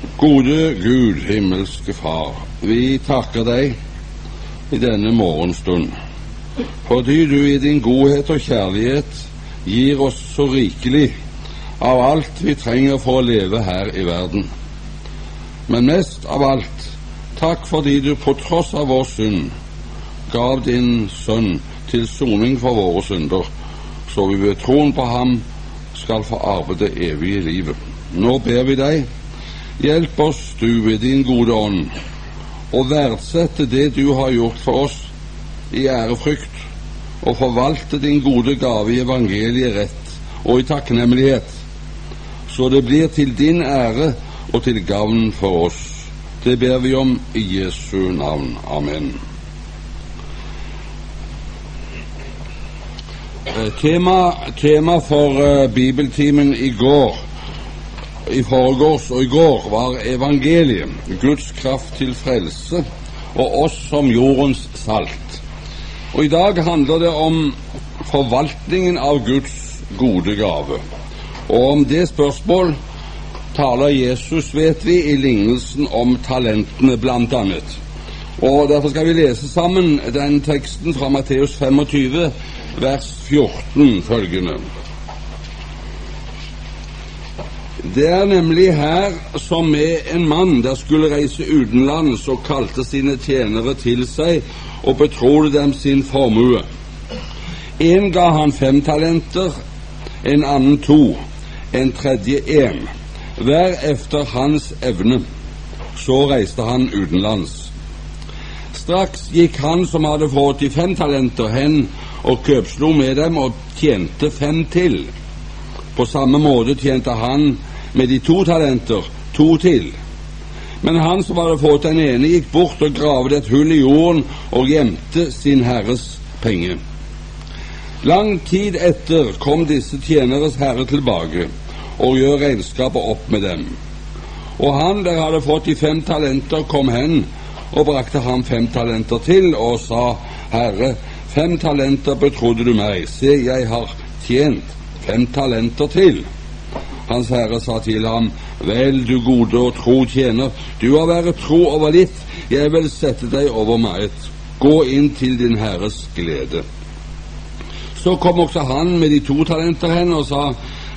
Gode Gud, himmelske Far, vi takker deg i denne morgenstund, fordi du i din godhet og kjærlighet gir oss så rikelig av alt vi trenger for å leve her i verden. Men mest av alt, takk fordi du på tross av vår synd gav din sønn til soning for våre synder, så vi ved troen på ham skal få arve det evige livet. Nå ber vi deg, hjelp oss du ved din gode ånd, å verdsette det du har gjort for oss i ærefrykt, og forvalte din gode gave i evangeliet rett og i takknemlighet, så det blir til din ære og til gavn for oss. Det ber vi om i Jesu navn. Amen. Tema, tema for uh, bibeltimen i går, i forgårs og i går, var evangeliet, Guds kraft til frelse, og oss som jordens salt. Og i dag handler det om forvaltningen av Guds gode gave. Og om det spørsmål taler Jesus, vet vi, i lignelsen om talentene, blant annet. Og Derfor skal vi lese sammen den teksten fra Matteus 25, vers 14, følgende. Det er nemlig her som med en mann der skulle reise utenlands og kalte sine tjenere til seg og betrodde dem sin formue. En ga han fem talenter, en annen to, en tredje én, hver efter hans evne. Så reiste han utenlands. Straks gikk han som hadde fått de fem talenter, hen og køpslo med dem og tjente fem til. På samme måte tjente han med de to talenter to til. Men han som hadde fått den ene, gikk bort og gravde et hull i jorden og gjemte sin herres penge. Lang tid etter kom disse tjeneres herre tilbake og gjør regnskapet opp med dem. Og han der hadde fått de fem talenter, kom hen og brakte ham fem talenter til og sa, Herre, fem talenter betrodde du meg, se, jeg har tjent fem talenter til. Hans herre sa til ham, Vel, du gode og tro tjener, du har vært tro over litt, jeg vil sette deg over meget. Gå inn til din herres glede. Så kom også han med de to talenter hen og sa,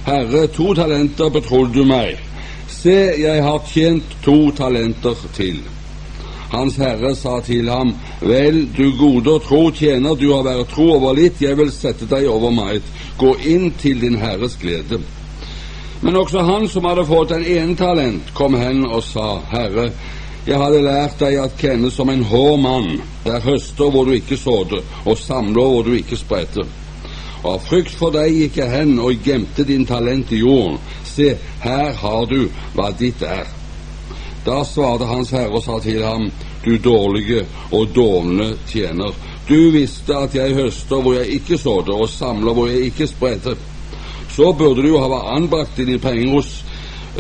Herre, to talenter betrodde du meg. Se, jeg har tjent to talenter til. Hans herre sa til ham, Vel, du gode og tro tjener, du har vært tro over litt, jeg vil sette deg over meget. Gå inn til din herres glede. Men også han som hadde fått en ene talent, kom hen og sa, Herre, jeg hadde lært deg at kjenne som en hård mann, der høster hvor du ikke sådde, og samler hvor du ikke spredte. Og av frykt for deg gikk jeg hen og gjemte din talent i jorden. Se, her har du hva ditt er. Da svarte hans herre og sa til ham, du dårlige og dovne tjener, du visste at jeg høster hvor jeg ikke sådde, og samler hvor jeg ikke spredte. Så burde du jo ha anbrakt dine penger hos,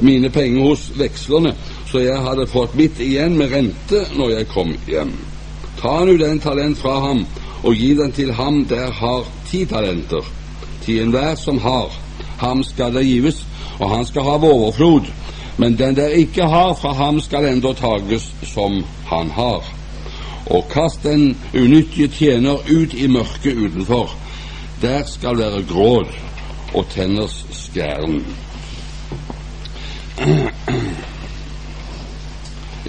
mine penger hos vekslerne, så jeg hadde fått mitt igjen med rente når jeg kom hjem. Ta nu den talent fra ham, og gi den til ham der har ti talenter. Til enhver som har, ham skal det gives, og han skal ha overflod. Men den der ikke har, fra ham skal enda tages som han har. Og kast den unyttige tjener ut i mørket utenfor. Der skal være gråd og tenners skjæren.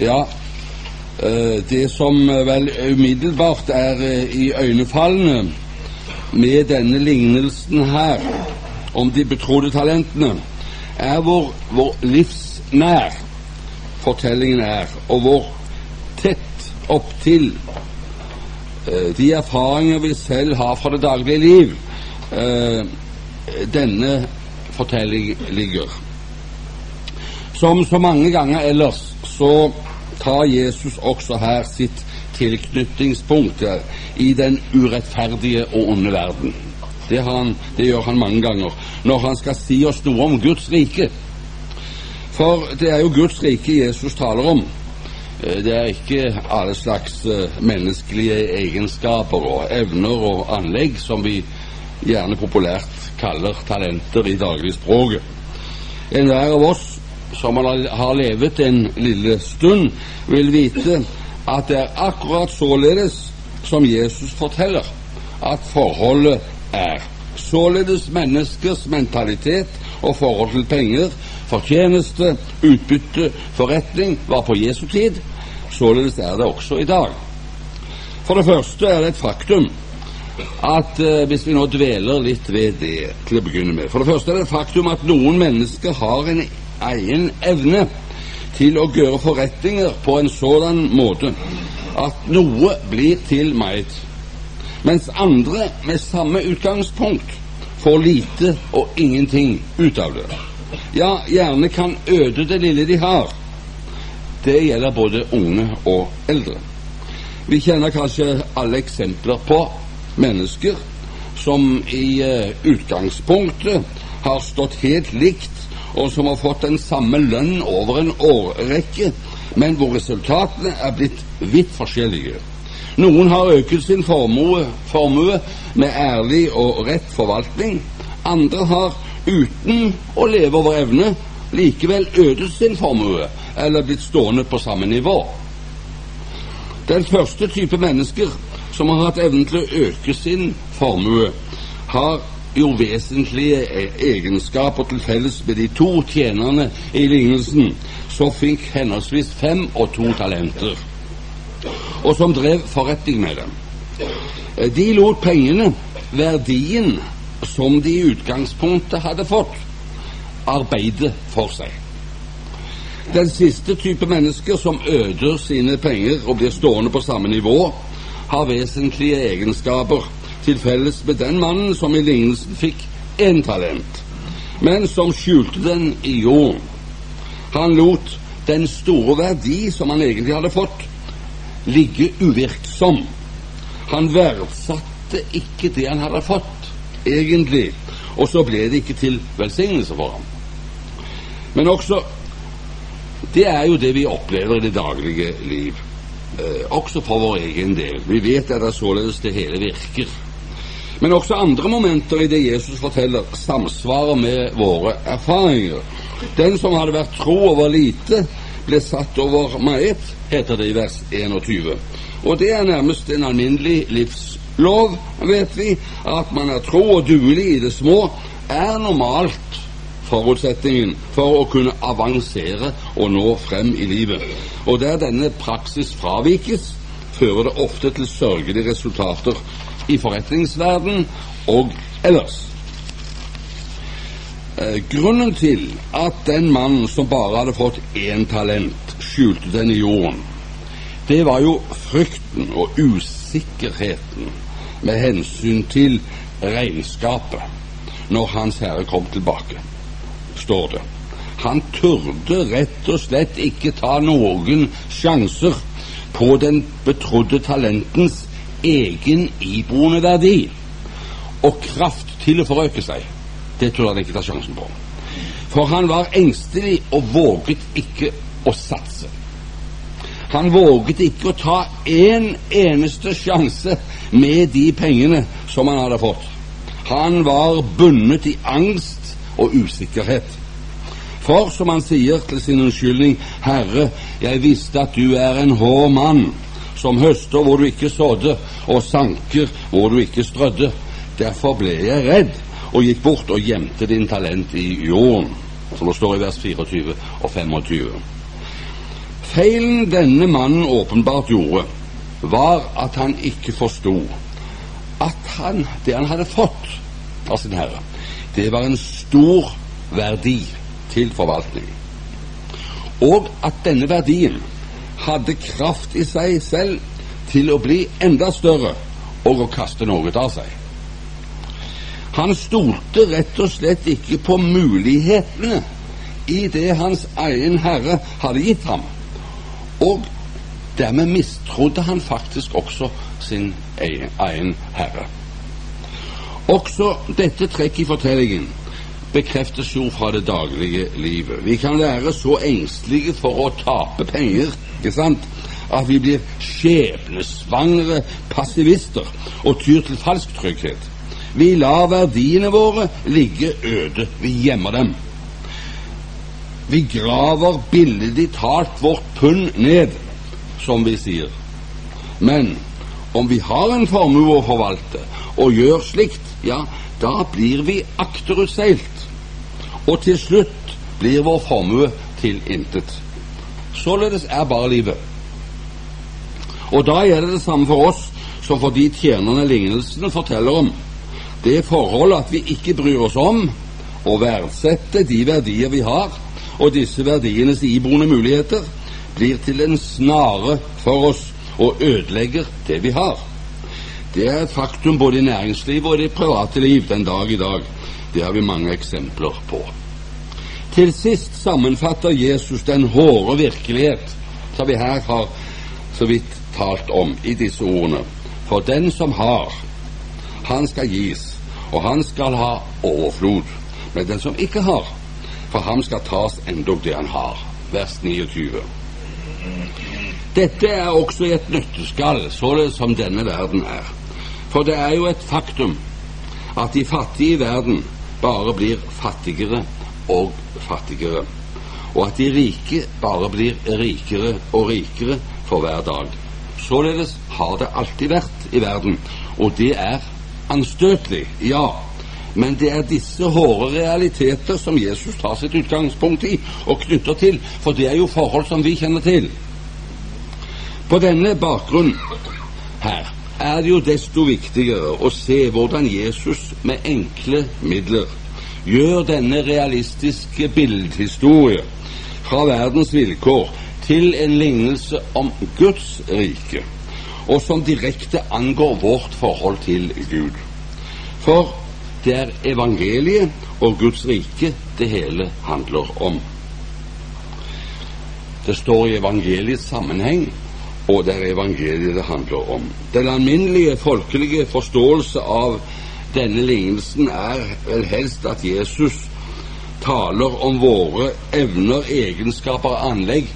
Ja, det som vel umiddelbart er iøynefallende med denne lignelsen her om de betrodde talentene, er hvor, hvor livsnær fortellingen er, og hvor tett opptil eh, de erfaringer vi selv har fra det daglige liv, eh, denne fortelling ligger. Som så mange ganger ellers så tar Jesus også her sitt tilknytningspunkt i den urettferdige og onde verden. Det, han, det, gjør han mange ganger når han skal si oss noe om Guds rike. For det er jo Guds rike Jesus taler om. Det er ikke alle slags menneskelige egenskaper og evner og anlegg som vi gjerne populært kaller talenter i dagligspråket. Enhver av oss som har levet en lille stund, vil vite at det er akkurat således som Jesus forteller at forholdet er. Således menneskers mentalitet og forhold til penger, fortjeneste, utbytte, forretning var på Jesu tid. Således er det også i dag. For det første er det et faktum at eh, hvis vi nå dveler litt ved det til å begynne med For det første er det faktum at noen mennesker har en egen evne til å gjøre forretninger på en sådan måte at noe blir til meget, mens andre med samme utgangspunkt får lite og ingenting ut av det. Ja, gjerne kan øde det lille de har. Det gjelder både unge og eldre. Vi kjenner kanskje alle eksempler på mennesker som i uh, utgangspunktet har stått helt likt, og som har fått den samme lønn over en årrekke, men hvor resultatene er blitt vidt forskjellige. Noen har øket sin formue, formue med ærlig og rett forvaltning. Andre har, uten å leve over evne, likevel ødet sin formue eller blitt stående på samme nivå. Den første type mennesker som har hatt evnen til å øke sin formue, har jo vesentlige egenskaper til felles med de to tjenerne i lignelsen, som fikk henholdsvis fem og to talenter, og som drev forretning med dem. De lot pengene, verdien som de i utgangspunktet hadde fått, arbeide for seg. Den siste type mennesker som øder sine penger og blir stående på samme nivå, har vesentlige egenskaper til felles med den mannen som i lignelsen fikk én talent, men som skjulte den i jorden. Han lot den store verdi som han egentlig hadde fått, ligge uvirksom. Han verdsatte ikke det han hadde fått, egentlig, og så ble det ikke til velsignelse for ham. Men også det er jo det vi opplever i det daglige liv, også for vår egen del. Vi vet at det er således det hele virker. Men også andre momenter i det Jesus forteller, samsvarer med våre erfaringer. Den som hadde vært tro over lite, ble satt over meget, heter det i vers 21. Og det er nærmest en alminnelig livslov, vet vi. At man er tro og duelig i det små, er normalt forutsetningen for å kunne avansere og nå frem i livet. Og der denne praksis fravikes, fører det ofte til sørgelige resultater i forretningsverden og ellers. Eh, grunnen til at den mannen som bare hadde fått én talent, skjulte den i jorden, det var jo frykten og usikkerheten med hensyn til regnskapet når Hans Herre kom tilbake står det. Han turde rett og slett ikke ta noen sjanser på den betrodde talentens egen iboende verdi og kraft til å forøke seg. Det turde han ikke ta sjansen på. For han var engstelig og våget ikke å satse. Han våget ikke å ta en eneste sjanse med de pengene som han hadde fått. Han var bundet i angst og usikkerhet. For, som han sier til sin unnskyldning, Herre, jeg visste at du er en hård mann, som høster hvor du ikke sådde, og sanker hvor du ikke strødde. Derfor ble jeg redd og gikk bort og gjemte din talent i jorden, som det står i vers 24 og 25. Feilen denne mannen åpenbart gjorde, var at han ikke forsto at han, det han hadde fått av sin Herre, det var en stor verdi til forvaltning. Og at denne verdien hadde kraft i seg selv til å bli enda større og å kaste noe av seg. Han stolte rett og slett ikke på mulighetene i det hans egen herre hadde gitt ham, og dermed mistrodde han faktisk også sin egen, herre. Også dette trekket i fortellingen bekreftes jo fra det daglige livet. Vi kan være så engstelige for å tape penger ikke sant, at vi blir skjebnesvangre passivister og tyr til falsk trygghet. Vi lar verdiene våre ligge øde. Vi gjemmer dem. Vi graver billedlig talt vårt pund ned, som vi sier. Men om vi har en formue å forvalte og gjør slikt, ja, da blir vi akterutseilt. Og til slutt blir vår formue til intet. Således er bare livet. Og da gjelder det samme for oss som for de tjenerne lignelsene forteller om. Det forhold at vi ikke bryr oss om å verdsette de verdier vi har, og disse verdienes iboende muligheter, blir til en snare for oss og ødelegger det vi har. Det er et faktum både i næringslivet og i det private liv den dag i dag. Det har vi mange eksempler på. Til sist sammenfatter Jesus den hårde virkelighet som vi her har så vidt talt om i disse ordene. For den som har, han skal gis, og han skal ha overflod. Men den som ikke har, for ham skal tas endog det han har. Vers 29. Dette er også i et nøtteskall, således som denne verden er. For det er jo et faktum at de fattige i verden bare blir fattigere og fattigere, og at de rike bare blir rikere og rikere for hver dag. Således har det alltid vært i verden, og det er anstøtelig, ja. Men det er disse hårde realiteter som Jesus tar sitt utgangspunkt i og knytter til, for det er jo forhold som vi kjenner til. På denne bakgrunn her er det jo desto viktigere å se hvordan Jesus med enkle midler gjør denne realistiske billedhistorie fra verdens vilkår til en lignelse om Guds rike, og som direkte angår vårt forhold til Gud. For det er evangeliet og Guds rike det hele handler om. Det står i evangeliets sammenheng, og det er evangeliet det handler om. Den alminnelige folkelige forståelse av denne lignelsen er vel helst at Jesus taler om våre evner, egenskaper og anlegg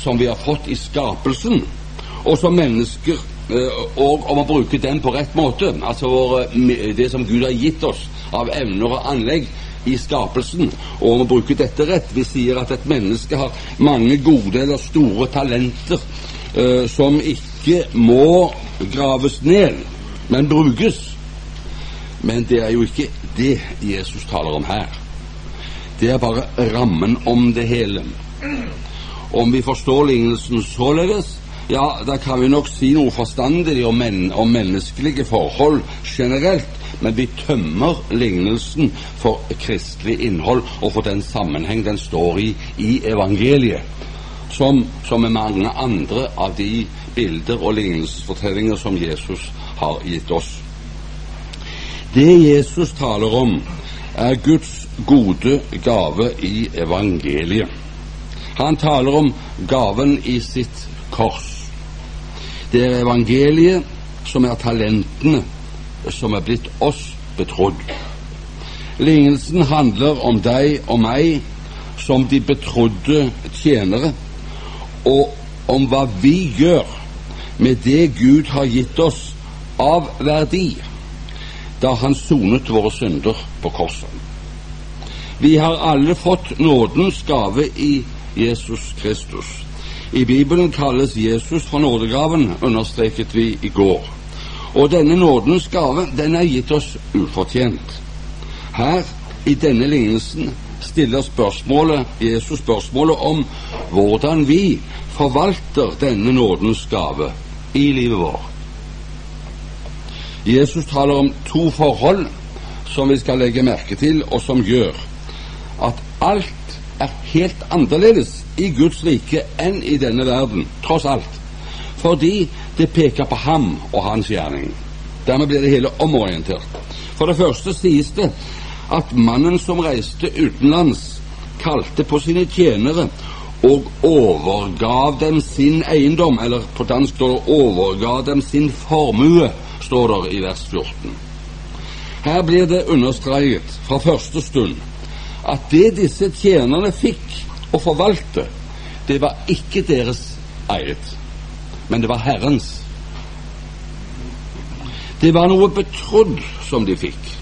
som vi har fått i skapelsen, og som mennesker eh, og om å bruke den på rett måte. Altså våre, det som Gud har gitt oss av evner og anlegg i skapelsen, og om å bruke dette rett. Vi sier at et menneske har mange gode eller store talenter eh, som ikke må graves ned, men brukes. Men det er jo ikke det Jesus taler om her. Det er bare rammen om det hele. Om vi forstår lignelsen således, ja, da kan vi nok si noe forstandig om, men om menneskelige forhold generelt, men vi tømmer lignelsen for kristelig innhold og for den sammenheng den står i i evangeliet, som, som med mange andre av de bilder og lignelsesfortellinger som Jesus har gitt oss. Det Jesus taler om, er Guds gode gave i evangeliet. Han taler om gaven i sitt kors. Det er evangeliet som er talentene som er blitt oss betrodd. Lignelsen handler om deg og meg som de betrodde tjenere, og om hva vi gjør med det Gud har gitt oss av verdi da han sonet våre synder på korset. Vi har alle fått nådens gave i Jesus Kristus. I Bibelen kalles Jesus for nådegaven, understreket vi i går. Og denne nådens gave, den er gitt oss ufortjent. Her, i denne lignelsen, stiller spørsmålet, Jesus spørsmålet om hvordan vi forvalter denne nådens gave i livet vårt. Jesus taler om to forhold som vi skal legge merke til, og som gjør at alt er helt annerledes i Guds rike enn i denne verden, tross alt. Fordi det peker på ham og hans gjerning. Dermed blir det hele omorientert. For det første sies det at mannen som reiste utenlands, kalte på sine tjenere og overgav dem sin eiendom, eller på dansk står det 'overgav dem sin formue', står det i vers 14. Her blir det understreket fra første stund at det disse tjenerne fikk å forvalte, det var ikke deres eget, men det var Herrens. Det var noe betrodd som de fikk,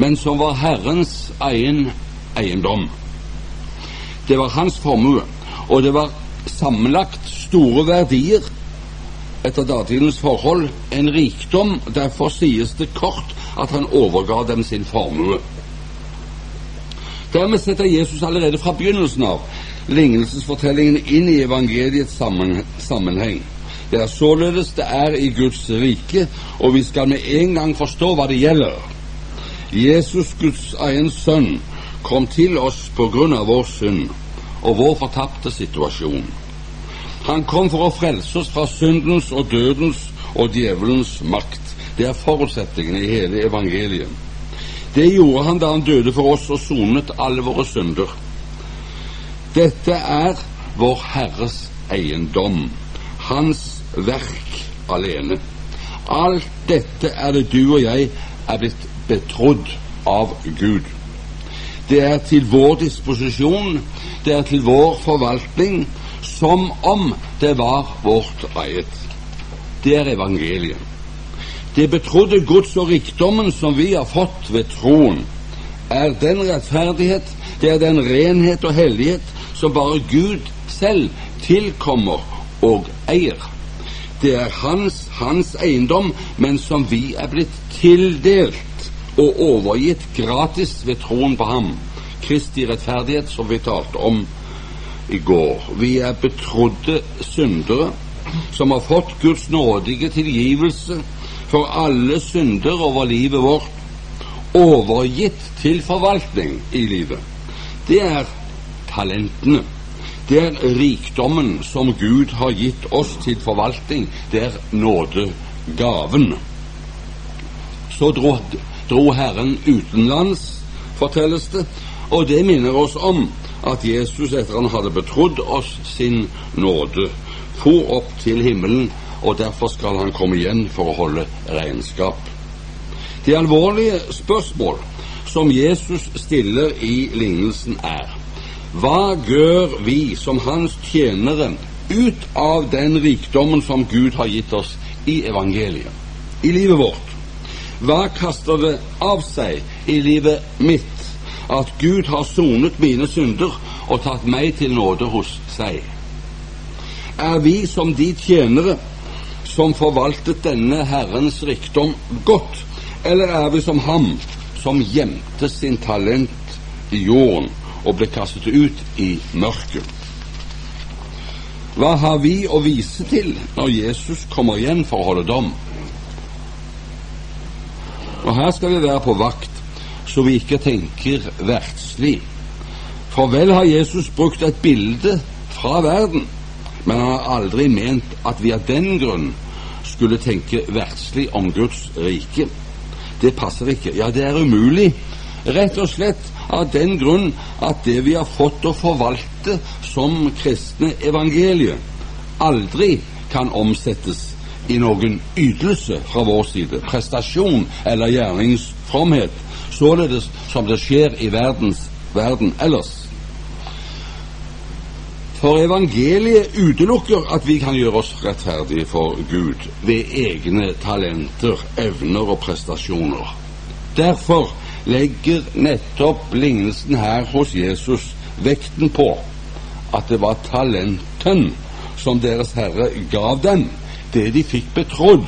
men som var Herrens egen eiendom. Det var hans formue. Og det var sammenlagt store verdier etter datidens forhold, en rikdom. Derfor sies det kort at han overga dem sin formue. Dermed setter Jesus allerede fra begynnelsen av lignelsesfortellingen inn i evangeliets sammenheng. Det er således det er i Guds rike, og vi skal med en gang forstå hva det gjelder. Jesus, Guds egen sønn, kom til oss på grunn av vår synd og vår fortapte situasjon. Han kom for å frelse oss fra syndens og dødens og djevelens makt. Det er forutsetningen i hele evangeliet. Det gjorde han da han døde for oss og sonet alle våre synder. Dette er vår Herres eiendom, hans verk alene. Alt dette er det du og jeg er blitt betrodd av Gud. Det er til vår disposisjon, det er til vår forvaltning, som om det var vårt eget. Det er evangeliet. Det betrodde gods og rikdommen som vi har fått ved troen, er den rettferdighet, det er den renhet og hellighet som bare Gud selv tilkommer og eier. Det er hans, hans eiendom, men som vi er blitt tildelt og overgitt gratis ved troen på ham. Kristi rettferdighet, som vi talte om i går. Vi er betrodde syndere som har fått Guds nådige tilgivelse for alle synder over livet vårt, overgitt til forvaltning i livet. Det er talentene. Det er rikdommen som Gud har gitt oss til forvaltning. Det er nådegaven. Så dro, dro Herren utenlands, fortelles det, og det minner oss om at Jesus, etter han hadde betrodd oss sin nåde, for opp til himmelen, og derfor skal han komme igjen for å holde regnskap. De alvorlige spørsmål som Jesus stiller i lignelsen, er hva gjør vi som hans tjenere ut av den rikdommen som Gud har gitt oss i evangeliet, i livet vårt? Hva kaster det av seg i livet mitt at Gud har sonet mine synder og tatt meg til nåde hos seg? Er vi som de tjenere som forvaltet denne Herrens rikdom godt, eller er vi som ham som gjemte sin talent i jorden og ble kastet ut i mørket? Hva har vi å vise til når Jesus kommer igjen for å holde dom? Og her skal vi være på vakt så vi ikke tenker verdslig. For vel har Jesus brukt et bilde fra verden, men han har aldri ment at vi av den grunn skulle tenke verdslig om Guds rike. Det passer ikke. Ja, det er umulig. Rett og slett av den grunn at det vi har fått å forvalte som kristne evangeliet, aldri kan omsettes i noen ytelse fra vår side, prestasjon eller gjerningsfromhet, således som det skjer i verdens verden ellers. For evangeliet utelukker at vi kan gjøre oss rettferdige for Gud ved egne talenter, evner og prestasjoner. Derfor legger nettopp lignelsen her hos Jesus vekten på at det var talenten som Deres Herre gav dem, det de fikk betrodd.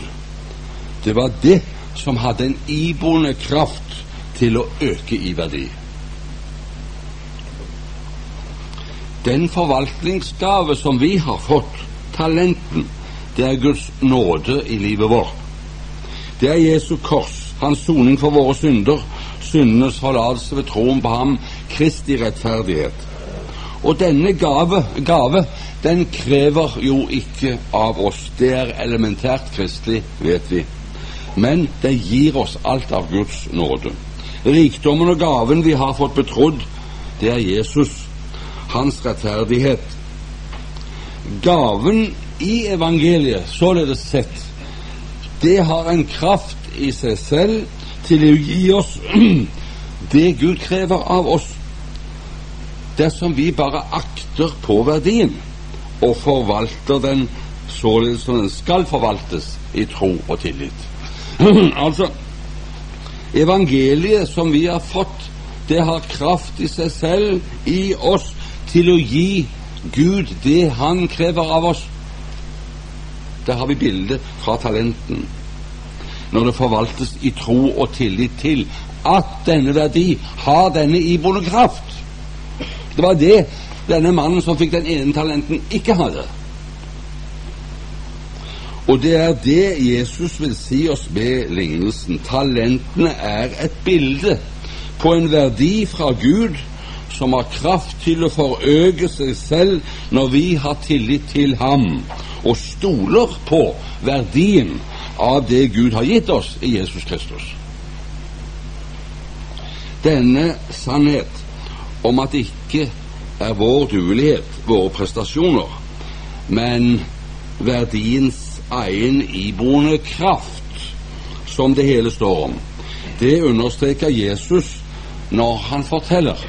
Det var det som hadde en iboende kraft til å øke i verdi. Den forvaltningsgave som vi har fått, talenten, det er Guds nåde i livet vårt. Det er Jesu kors, hans soning for våre synder, syndenes forlatelse ved troen på ham, Kristi rettferdighet. Og denne gave, gave, den krever jo ikke av oss. Det er elementært kristelig, vet vi. Men det gir oss alt av Guds nåde. Rikdommen og gaven vi har fått betrodd, det er Jesus, hans rettferdighet. Gaven i evangeliet, således sett, det har en kraft i seg selv til å gi oss det Gud krever av oss, dersom vi bare akter på verdien og forvalter den således som den skal forvaltes i tro og tillit. altså, evangeliet som vi har fått, det har kraft i seg selv, i oss, til å gi Gud det Han krever av oss. Der har vi bildet fra talenten. Når det forvaltes i tro og tillit til at denne verdi har denne iboende kraft. Det var det denne mannen som fikk den ene talenten, ikke hadde. Og det er det Jesus vil si oss med lignelsen. Talentene er et bilde på en verdi fra Gud som har kraft til å forøke seg selv når vi har tillit til Ham og stoler på verdien av det Gud har gitt oss i Jesus Kristus. Denne sannhet om at ikke er vår duelighet, våre prestasjoner, men verdiens egen iboende kraft som det hele står om, det understreker Jesus når han forteller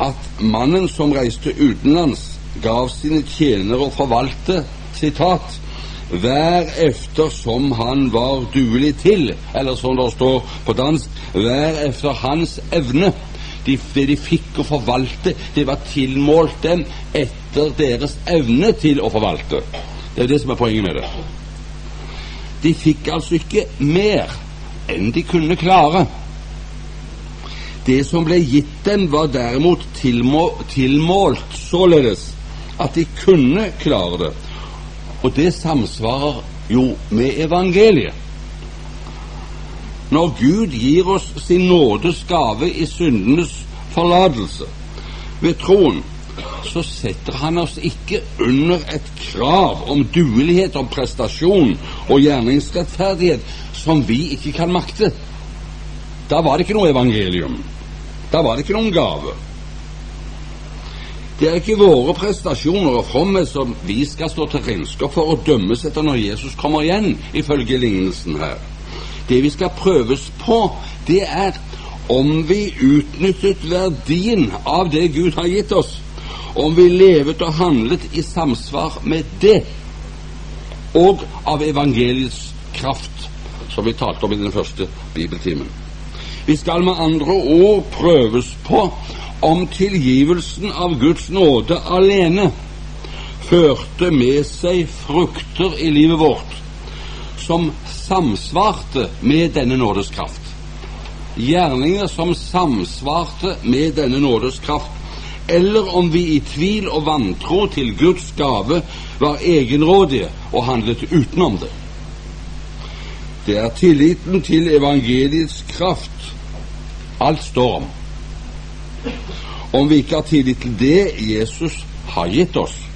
at mannen som reiste utenlands, gav sine tjenere å forvalte sitat, hver efter som han var duelig til, eller som det står på dansk, hver efter hans evne. De, det de fikk å forvalte, det var tilmålt dem etter deres evne til å forvalte. Det er det som er poenget med det. De fikk altså ikke mer enn de kunne klare. Det som ble gitt dem, var derimot tilmå, tilmålt således at de kunne klare det. Og det samsvarer jo med evangeliet. Når Gud gir oss sin nådes gave i syndenes forlatelse ved troen, så setter han oss ikke under et krav om duelighet og prestasjon og gjerningsrettferdighet som vi ikke kan makte. Da var det ikke noe evangelium. Da var det ikke noen gave. Det er ikke våre prestasjoner og fromhet som vi skal stå til regnskap for å dømmes etter når Jesus kommer igjen, ifølge lignelsen her. Det vi skal prøves på, det er om vi utnyttet verdien av det Gud har gitt oss, om vi levet og handlet i samsvar med det, og av evangeliets kraft, som vi talte om i den første bibeltimen. Vi skal med andre ord prøves på om tilgivelsen av Guds nåde alene førte med seg frukter i livet vårt som samsvarte med denne nådes kraft. Gjerninger som samsvarte med denne nådes kraft, eller om vi i tvil og vantro til Guds gave var egenrådige og handlet utenom det. Det er tilliten til evangeliets kraft alt står om. Om vi ikke har tillit til det Jesus har gitt oss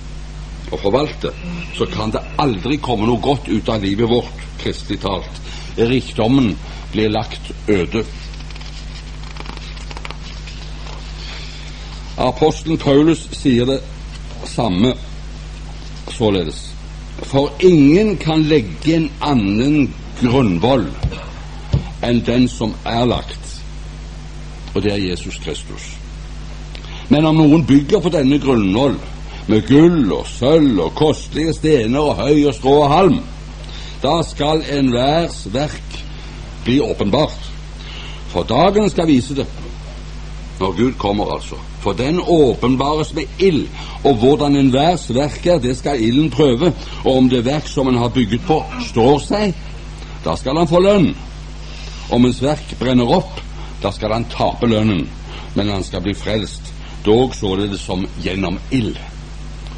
å forvalte, så kan det aldri komme noe godt ut av livet vårt, kristelig talt. Rikdommen blir lagt øde. Apostelen Paulus sier det samme således. For ingen kan legge en annen grunnvoll enn den som er lagt og det er Jesus Kristus. Men om noen bygger på denne grunnvoll med gull og sølv og kostelige stener og høy og strå og halm, da skal enhvers verk bli åpenbart. For dagen skal vise det, når Gud kommer, altså. For den åpenbares med ild, og hvordan enhvers verk er, det skal ilden prøve. Og om det verk som en har bygget på, står seg, da skal han få lønn. Om ens verk brenner opp, da skal han tape lønnen, men han skal bli frelst, dog således som gjennom ild.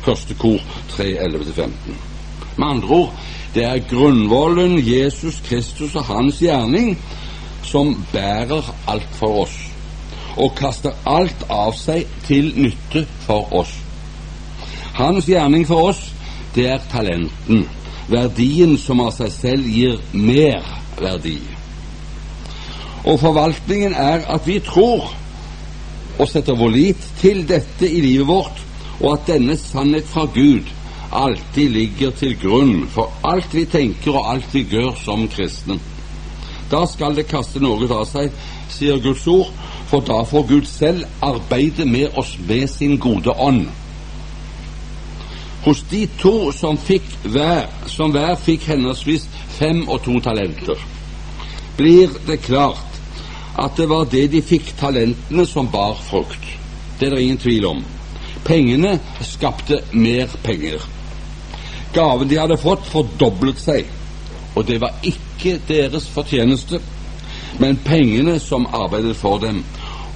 Første kor 3.11-15. Med andre ord, det er grunnvollen Jesus Kristus og hans gjerning som bærer alt for oss, og kaster alt av seg til nytte for oss. Hans gjerning for oss, det er talenten, verdien som av seg selv gir mer verdi. Og forvaltningen er at vi tror og setter vår lit til dette i livet vårt, og at denne sannhet fra Gud alltid ligger til grunn for alt vi tenker og alt vi gjør som kristne. Da skal det kaste noe av seg, sier Guds ord, for da får Gud selv arbeide med oss ved sin gode ånd. Hos de to som, fikk hver, som hver fikk henholdsvis fem og to talenter, blir det klart at det var det de fikk, talentene, som bar frukt. Det er det ingen tvil om. Pengene skapte mer penger. Gaven de hadde fått, fordoblet seg, og det var ikke deres fortjeneste, men pengene som arbeidet for dem,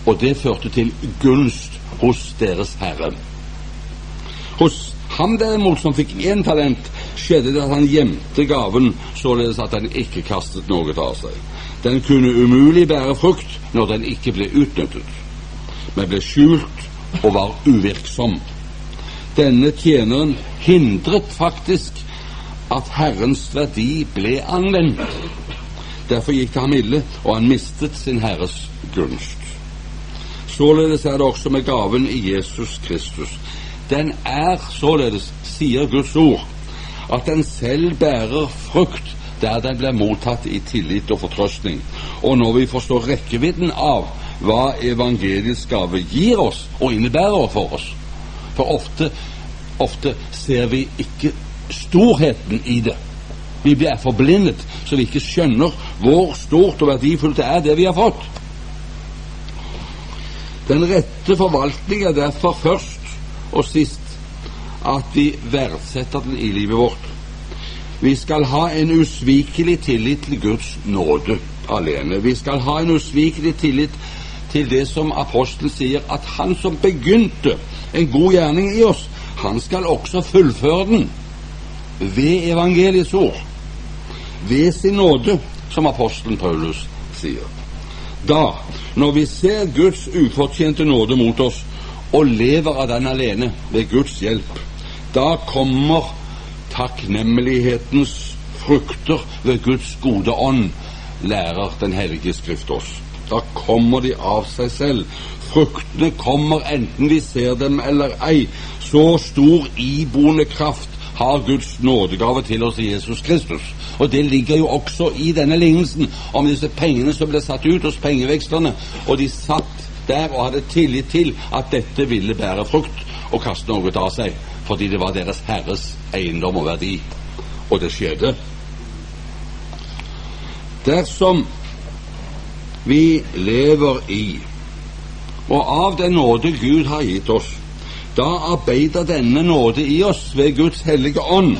og det førte til gunst hos deres herre. Hos ham derimot, som fikk én talent, skjedde det at han gjemte gaven, således at han ikke kastet noe av seg. Den kunne umulig bære frukt når den ikke ble utnyttet, men ble skjult og var uvirksom. Denne tjeneren hindret faktisk at Herrens verdi ble anvendt. Derfor gikk det ham ille, og han mistet sin Herres gunst. Således er det også med gaven i Jesus Kristus. Den er således, sier Guds ord, at den selv bærer frukt der den blir mottatt i tillit og fortrøstning. Og når vi forstår rekkevidden av hva evangeliets gave gir oss og innebærer for oss. For ofte, ofte ser vi ikke storheten i det. Vi blir forblindet så vi ikke skjønner hvor stort og verdifullt det er, det vi har fått. Den rette forvaltning er derfor først og sist at vi verdsetter den i livet vårt. Vi skal ha en usvikelig tillit til Guds nåde alene. Vi skal ha en usvikelig tillit til det som apostelen sier, at han som begynte en god gjerning i oss, han skal også fullføre den ved evangeliets ord, ved sin nåde, som apostelen Paulus sier. Da, når vi ser Guds ufortjente nåde mot oss og lever av den alene ved Guds hjelp, da kommer takknemlighetens frukter ved Guds gode ånd, lærer Den hellige Skrift oss. Da kommer de av seg selv. Fruktene kommer enten vi ser dem eller ei. Så stor iboende kraft har Guds nådegave til oss i Jesus Kristus. Og det ligger jo også i denne lignelsen om disse pengene som ble satt ut hos pengevekslerne. Og de satt der og hadde tillit til at dette ville bære frukt og kaste noe av seg, fordi det var deres Herres eiendom og verdi. Og det skjedde. Dersom vi lever i, og av den nåde Gud har gitt oss, da arbeider denne nåde i oss ved Guds hellige ånd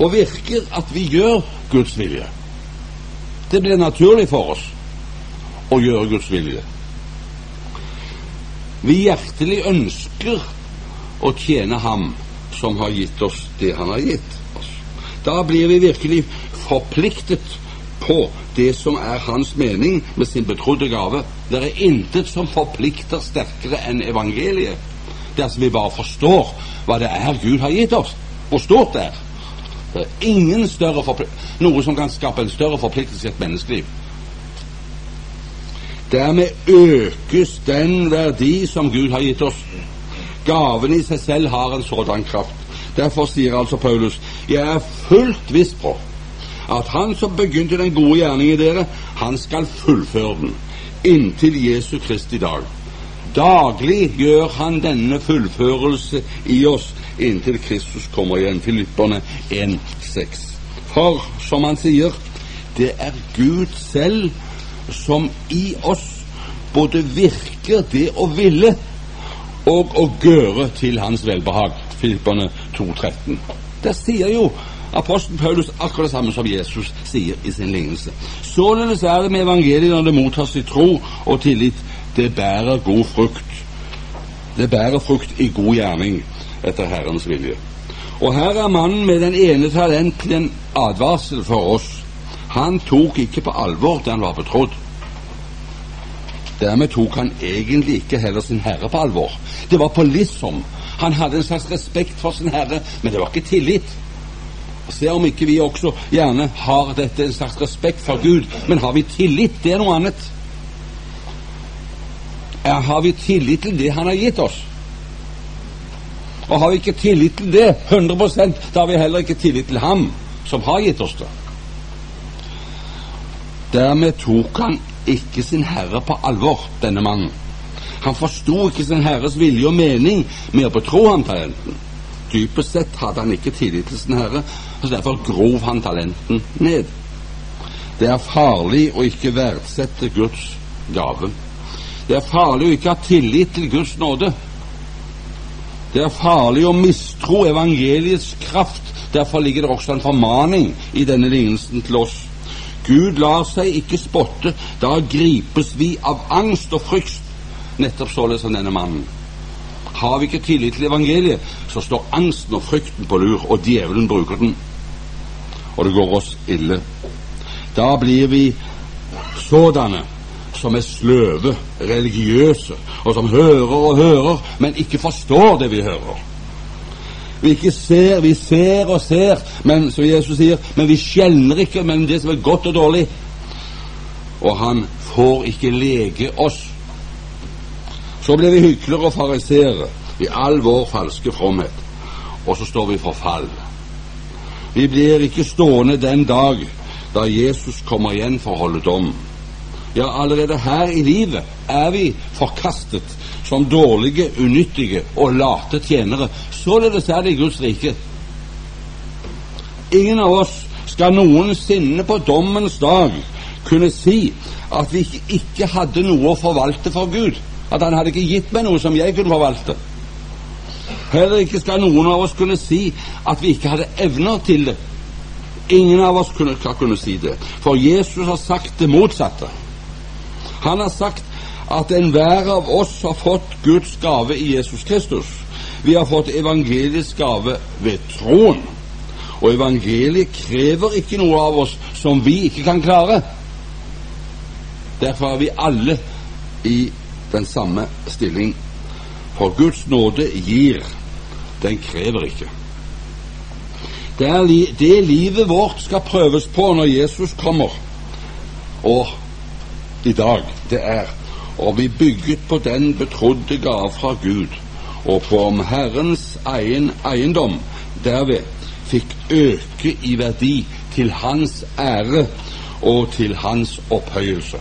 og virker at vi gjør Guds vilje. Det blir naturlig for oss å gjøre Guds vilje. Vi hjertelig ønsker å tjene Ham som har gitt oss det Han har gitt oss. Da blir vi virkelig forpliktet på det som er hans mening med sin betrodde gave. Det er intet som forplikter sterkere enn evangeliet. Dersom vi bare forstår hva det er Gud har gitt oss, hvor stort det er. Det er ingen større noe som kan skape en større forpliktelse i et menneskeliv. Dermed økes den verdi som Gud har gitt oss. Gaven i seg selv har en sådan kraft. Derfor sier altså Paulus, jeg er fullt viss på at han som begynte den gode gjerning i dere, han skal fullføre den inntil Jesu Kristi dag. Daglig gjør han denne fullførelse i oss inntil Kristus kommer igjen. Filipperne 1,6. For, som han sier, det er Gud selv som i oss både virker det å ville og å gjøre til hans velbehag. Filipperne 2,13. Der sier jo Apostelen Paulus akkurat det samme som Jesus sier i sin lignelse. Således er det med evangeliet når det mottas i tro og tillit. Det bærer god frukt. Det bærer frukt i god gjerning etter Herrens vilje. Og her er mannen med den ene talenten en advarsel for oss. Han tok ikke på alvor det han var betrodd. Dermed tok han egentlig ikke heller sin herre på alvor. Det var på liksom. Han hadde en slags respekt for sin herre, men det var ikke tillit. Se om ikke vi også gjerne har dette en slags respekt for Gud, men har vi tillit? Det er noe annet. Har vi tillit til det Han har gitt oss? Og har vi ikke tillit til det 100% da har vi heller ikke tillit til Ham som har gitt oss det. Dermed tok han ikke sin herre på alvor, denne mannen. Han forsto ikke sin herres vilje og mening med å betro ham talenten. Dypest sett hadde han ikke tillit til sin herre, og derfor grov han talenten ned. Det er farlig å ikke verdsette Guds gave. Det er farlig å ikke ha tillit til Guds nåde. Det er farlig å mistro evangeliets kraft. Derfor ligger det også en formaning i denne lignelsen til oss. Gud lar seg ikke spotte. Da gripes vi av angst og frykt, nettopp således som denne mannen. Har vi ikke tillit til evangeliet, så står angsten og frykten på lur, og djevelen bruker den. Og det går oss ille. Da blir vi sådanne som er sløve, religiøse, og som hører og hører, men ikke forstår det vi hører. Vi ikke ser, vi ser og ser, men som Jesus sier, men vi skjelner ikke mellom det som er godt og dårlig. Og han får ikke lege oss. Så blir vi hyklere og farisere i all vår falske fromhet, og så står vi for fall. Vi blir ikke stående den dag da Jesus kommer igjen for å holde dom. Ja, allerede her i livet er vi forkastet som dårlige, unyttige og late tjenere. Således er det i Guds rike. Ingen av oss skal noensinne på dommens dag kunne si at vi ikke hadde noe å forvalte for Gud. At Han hadde ikke gitt meg noe som jeg kunne forvalte. Heller ikke skal noen av oss kunne si at vi ikke hadde evner til det. Ingen av oss kunne, skal kunne si det, for Jesus har sagt det motsatte. Han har sagt at enhver av oss har fått Guds gave i Jesus Kristus. Vi har fått evangeliets gave ved troen. Og evangeliet krever ikke noe av oss som vi ikke kan klare. Derfor er vi alle i den samme stilling. For Guds nåde gir, den krever ikke. Det er det livet vårt skal prøves på når Jesus kommer. Og i dag, det er og vi bygget på den betrodde gave fra Gud, og på om Herrens egen eiendom derved fikk øke i verdi til Hans ære og til Hans opphøyelse.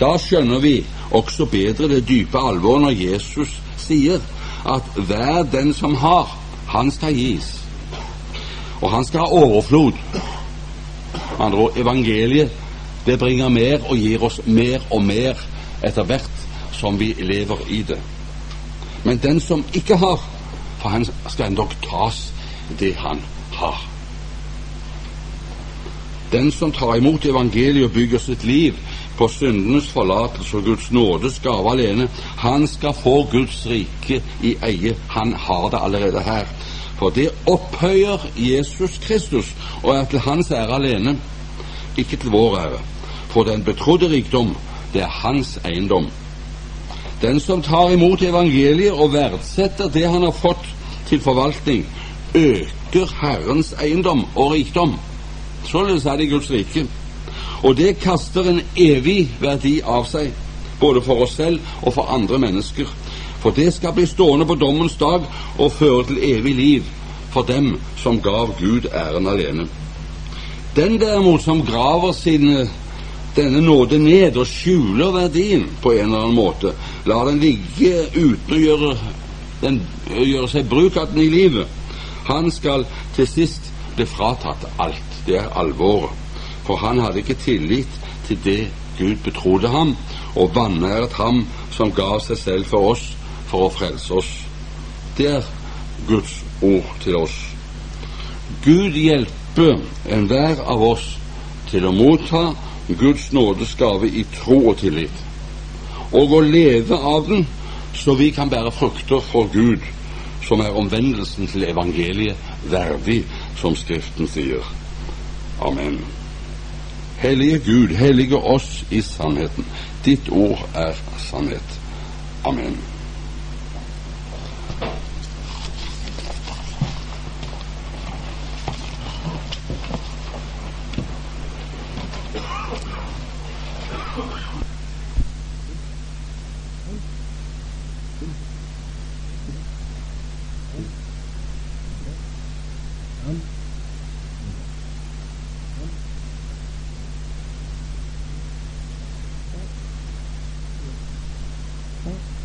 Da skjønner vi også bedre det dype alvor når Jesus sier at hver den som har, han skal gis. Og han skal ha overflod. Andre ord, evangeliet det bringer mer og gir oss mer og mer etter hvert som vi lever i det. Men den som ikke har, for han skal endog tas det han har. Den som tar imot evangeliet og bygger sitt liv på syndenes forlatelse og Guds nådes gave alene, han skal få Guds rike i eie. Han har det allerede her. For det opphøyer Jesus Kristus og er til hans ære alene, ikke til vår ære. For den betrodde rikdom, det er hans eiendom. Den som tar imot evangeliet og verdsetter det han har fått til forvaltning, øker Herrens eiendom og rikdom. Således er det i Guds rike. Og det kaster en evig verdi av seg, både for oss selv og for andre mennesker. For det skal bli stående på dommens dag og føre til evig liv for dem som gav Gud æren alene. Den derimot som graver sin, denne nåde ned og skjuler verdien på en eller annen måte. Lar den ligge uten å gjøre, den, gjøre seg bruk av den i livet. Han skal til sist bli fratatt alt. Det er alvoret. For han hadde ikke tillit til det Gud betrodde ham, og vanæret ham som gav seg selv for oss for å frelse oss. Det er Guds ord til oss. Gud hjelper enhver av oss til å motta Guds nådes gave i tro og tillit, og å leve av den så vi kan bære frukter for Gud, som er omvendelsen til evangeliet verdig, som Skriften sier. Amen. Hellige Gud, hellige oss i sannheten. Ditt ord er sannhet. Amen. Okay.